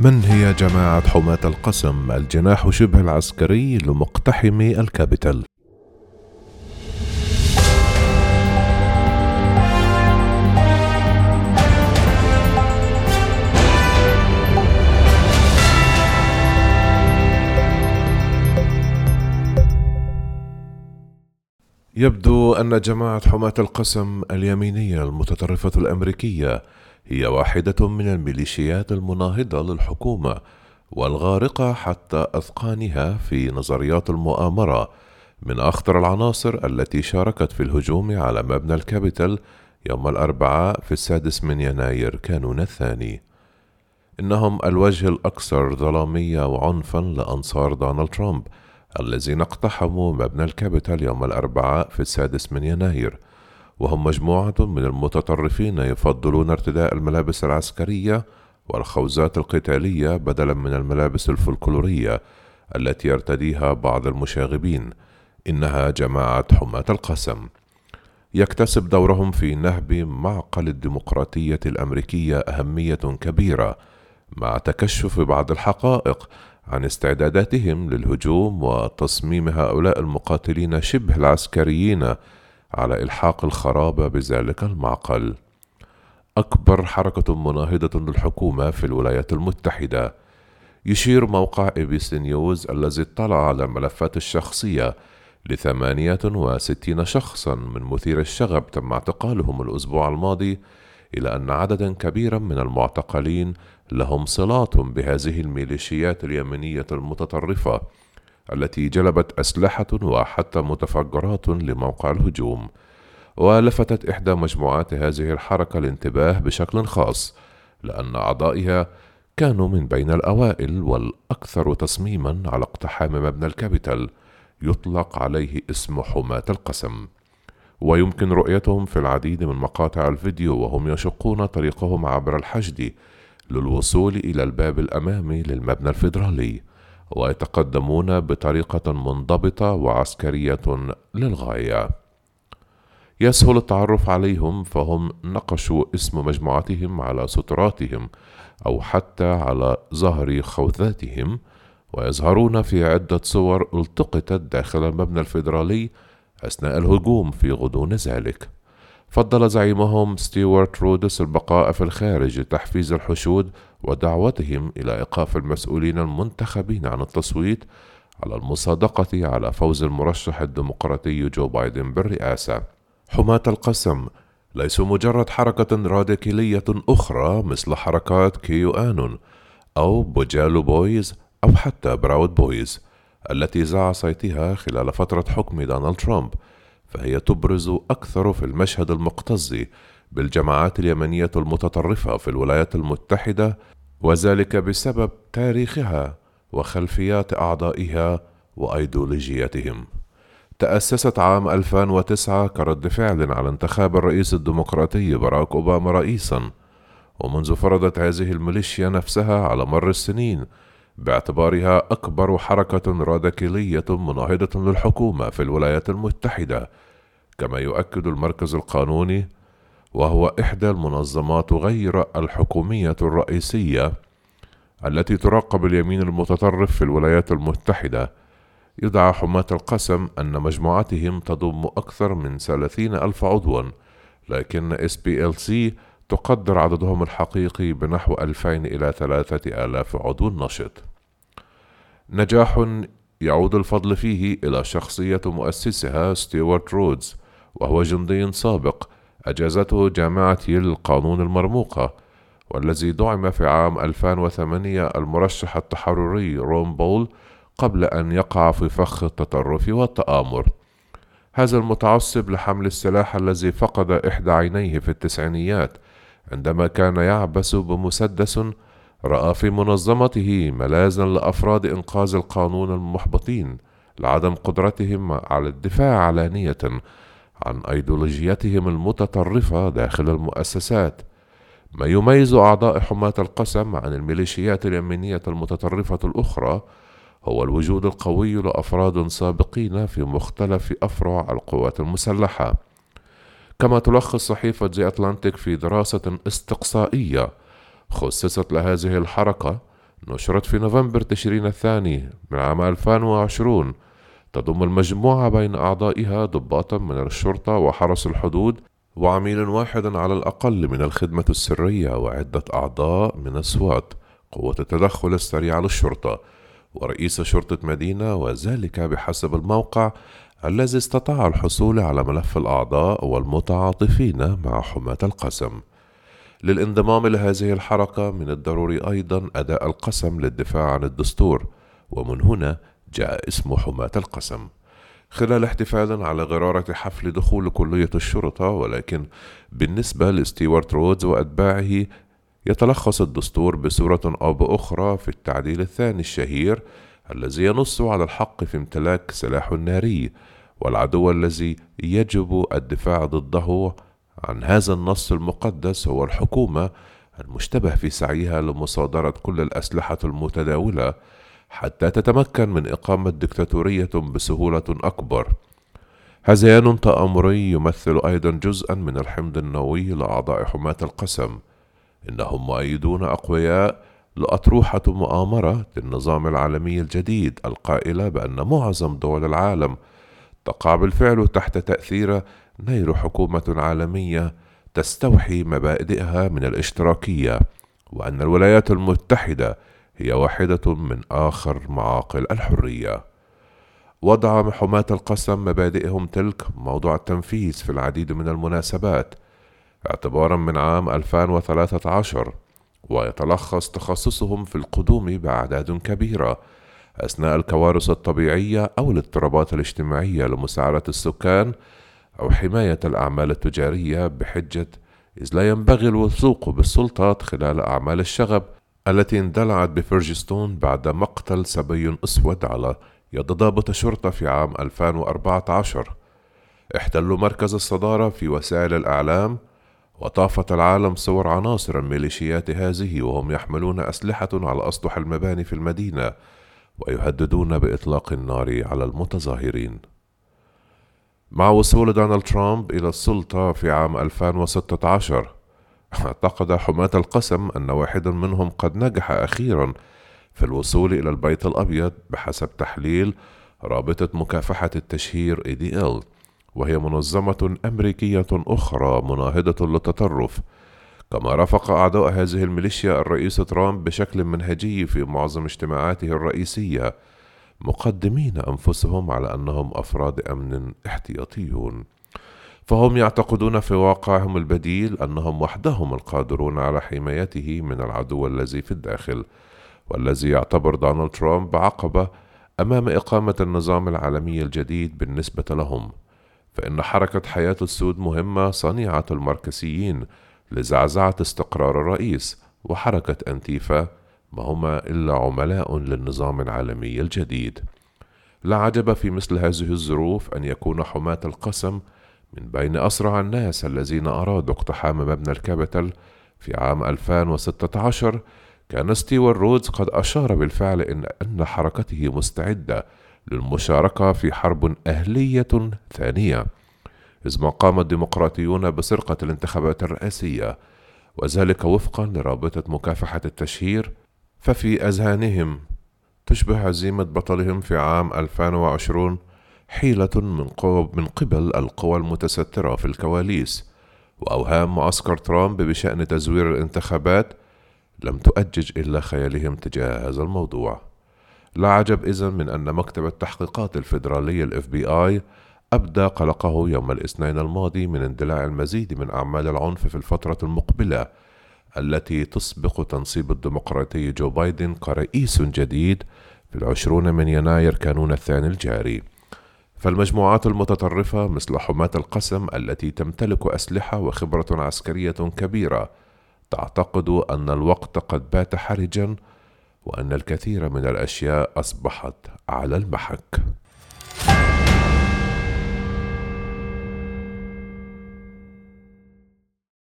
من هي جماعة حماة القسم الجناح شبه العسكري لمقتحمي الكابيتال؟ يبدو أن جماعة حماة القسم اليمينية المتطرفة الأمريكية هي واحدة من الميليشيات المناهضة للحكومة والغارقة حتى أذقانها في نظريات المؤامرة. من أخطر العناصر التي شاركت في الهجوم على مبنى الكابيتال يوم الأربعاء في السادس من يناير كانون الثاني. إنهم الوجه الأكثر ظلامية وعنفا لأنصار دونالد ترامب الذين اقتحموا مبنى الكابيتال يوم الأربعاء في السادس من يناير. وهم مجموعة من المتطرفين يفضلون ارتداء الملابس العسكرية والخوذات القتالية بدلا من الملابس الفلكلورية التي يرتديها بعض المشاغبين. إنها جماعة حماة القسم. يكتسب دورهم في نهب معقل الديمقراطية الأمريكية أهمية كبيرة مع تكشف بعض الحقائق عن استعداداتهم للهجوم وتصميم هؤلاء المقاتلين شبه العسكريين على إلحاق الخراب بذلك المعقل. أكبر حركة مناهضة للحكومة في الولايات المتحدة. يشير موقع اي بي سي نيوز الذي اطلع على الملفات الشخصية لثمانية وستين شخصا من مثيري الشغب تم اعتقالهم الأسبوع الماضي إلى أن عددا كبيرا من المعتقلين لهم صلات بهذه الميليشيات اليمينية المتطرفة التي جلبت أسلحة وحتى متفجرات لموقع الهجوم. ولفتت إحدى مجموعات هذه الحركة الانتباه بشكل خاص لأن أعضائها كانوا من بين الأوائل والأكثر تصميما على اقتحام مبنى الكابيتال يطلق عليه اسم حماة القسم. ويمكن رؤيتهم في العديد من مقاطع الفيديو وهم يشقون طريقهم عبر الحشد للوصول إلى الباب الأمامي للمبنى الفيدرالي. ويتقدمون بطريقة منضبطة وعسكرية للغاية. يسهل التعرف عليهم فهم نقشوا اسم مجموعتهم على ستراتهم أو حتى على ظهر خوذاتهم ويظهرون في عدة صور التقطت داخل المبنى الفيدرالي أثناء الهجوم في غضون ذلك. فضل زعيمهم ستيوارت رودس البقاء في الخارج لتحفيز الحشود ودعوتهم إلى إيقاف المسؤولين المنتخبين عن التصويت على المصادقة على فوز المرشح الديمقراطي جو بايدن بالرئاسة. حماة القسم ليسوا مجرد حركة راديكالية أخرى مثل حركات كيو آنون أو بوجالو بويز أو حتى براود بويز التي ذاع صيتها خلال فترة حكم دونالد ترامب فهي تبرز أكثر في المشهد المكتظ بالجماعات اليمنية المتطرفة في الولايات المتحدة وذلك بسبب تاريخها وخلفيات أعضائها وأيديولوجيتهم. تأسست عام 2009 كرد فعل على انتخاب الرئيس الديمقراطي باراك أوباما رئيسا ومنذ فرضت هذه الميليشيا نفسها على مر السنين باعتبارها أكبر حركة راديكالية مناهضة للحكومة في الولايات المتحدة كما يؤكد المركز القانوني وهو إحدى المنظمات غير الحكومية الرئيسية التي تراقب اليمين المتطرف في الولايات المتحدة. يدعى حماة القسم أن مجموعتهم تضم أكثر من ثلاثين ألف عضوا لكن SPLC تقدر عددهم الحقيقي بنحو ألفين إلى ثلاثة آلاف عضو نشط نجاح يعود الفضل فيه إلى شخصية مؤسسها ستيوارت رودز وهو جندي سابق أجازته جامعة القانون المرموقة والذي دعم في عام 2008 المرشح التحرري رون بول قبل أن يقع في فخ التطرف والتآمر. هذا المتعصب لحمل السلاح الذي فقد إحدى عينيه في التسعينيات عندما كان يعبث بمسدس رأى في منظمته ملاذا لأفراد إنقاذ القانون المحبطين لعدم قدرتهم على الدفاع علانية عن أيديولوجيتهم المتطرفة داخل المؤسسات. ما يميز أعضاء حماة القسم عن الميليشيات اليمينية المتطرفة الأخرى هو الوجود القوي لأفراد سابقين في مختلف أفرع القوات المسلحة. كما تلخص صحيفة زي أتلانتيك في دراسة استقصائية خصصت لهذه الحركة نشرت في نوفمبر تشرين الثاني من عام 2020 تضم المجموعة بين أعضائها ضباطا من الشرطة وحرس الحدود وعميل واحد على الأقل من الخدمة السرية وعدة أعضاء من السوات قوة التدخل السريع للشرطة. ورئيس شرطة مدينة وذلك بحسب الموقع الذي استطاع الحصول على ملف الأعضاء والمتعاطفين مع حماة القسم. للانضمام لهذه الحركة من الضروري أيضا أداء القسم للدفاع عن الدستور ومن هنا جاء اسم حماة القسم. خلال احتفال على غرارة حفل دخول كلية الشرطة ولكن بالنسبة لستيوارت رودز وأتباعه يتلخص الدستور بصورة أو بأخرى في التعديل الثاني الشهير الذي ينص على الحق في امتلاك سلاح ناري والعدو الذي يجب الدفاع ضده عن هذا النص المقدس هو الحكومة المشتبه في سعيها لمصادرة كل الأسلحة المتداولة حتى تتمكن من إقامة دكتاتورية بسهولة أكبر. هذيان تآمري يمثل أيضا جزءا من الحمض النووي لأعضاء حماة القسم. إنهم مؤيدون أقوياء لأطروحة مؤامرة النظام العالمي الجديد القائلة بأن معظم دول العالم تقع بالفعل تحت تأثير نير حكومة عالمية تستوحي مبادئها من الاشتراكية وأن الولايات المتحدة هي واحدة من آخر معاقل الحرية. وضع حماة القسم مبادئهم تلك موضوع التنفيذ في العديد من المناسبات اعتبارا من عام 2013 ويتلخص تخصصهم في القدوم بأعداد كبيرة أثناء الكوارث الطبيعية أو الاضطرابات الاجتماعية لمساعدة السكان أو حماية الأعمال التجارية بحجة إذ لا ينبغي الوثوق بالسلطات خلال أعمال الشغب التي اندلعت بفرجستون بعد مقتل صبي أسود على يد ضابط شرطة في عام 2014 احتلوا مركز الصدارة في وسائل الإعلام وطافت العالم صور عناصر الميليشيات هذه وهم يحملون أسلحة على أسطح المباني في المدينة ويهددون بإطلاق النار على المتظاهرين. مع وصول دونالد ترامب إلى السلطة في عام 2016 اعتقد حماة القسم أن واحدا منهم قد نجح أخيرا في الوصول إلى البيت الأبيض بحسب تحليل رابطة مكافحة التشهير ADL وهي منظمة أمريكية أخرى مناهضة للتطرف. كما رافق أعضاء هذه الميليشيا الرئيس ترامب بشكل منهجي في معظم اجتماعاته الرئيسية. مقدمين أنفسهم على أنهم أفراد أمن احتياطيون. فهم يعتقدون في واقعهم البديل أنهم وحدهم القادرون على حمايته من العدو الذي في الداخل والذي يعتبر دونالد ترامب عقبة أمام إقامة النظام العالمي الجديد بالنسبة لهم. فإن حركة حياة السود مهمة صنيعة الماركسيين لزعزعة استقرار الرئيس وحركة أنتيفا ما هما إلا عملاء للنظام العالمي الجديد. لا عجب في مثل هذه الظروف أن يكون حماة القسم من بين أسرع الناس الذين أرادوا اقتحام مبنى الكابيتال في عام 2016 كان ستيوارت رودز قد أشار بالفعل إلى أن حركته مستعدة للمشاركة في حرب أهلية ثانية. إذا ما قام الديمقراطيون بسرقة الانتخابات الرئاسية وذلك وفقا لرابطة مكافحة التشهير ففي أذهانهم تشبه هزيمة بطلهم في عام 2020 حيلة من, من قبل القوى المتسترة في الكواليس وأوهام معسكر ترامب بشأن تزوير الانتخابات لم تؤجج إلا خيالهم تجاه هذا الموضوع. لا عجب إذن من أن مكتب التحقيقات الفيدرالي بي آي أبدى قلقه يوم الاثنين الماضي من اندلاع المزيد من أعمال العنف في الفترة المقبلة التي تسبق تنصيب الديمقراطي جو بايدن كرئيس جديد في العشرون من يناير كانون الثاني الجاري. فالمجموعات المتطرفة مثل حماة القسم التي تمتلك أسلحة وخبرة عسكرية كبيرة تعتقد أن الوقت قد بات حرجا وأن الكثير من الأشياء أصبحت على المحك.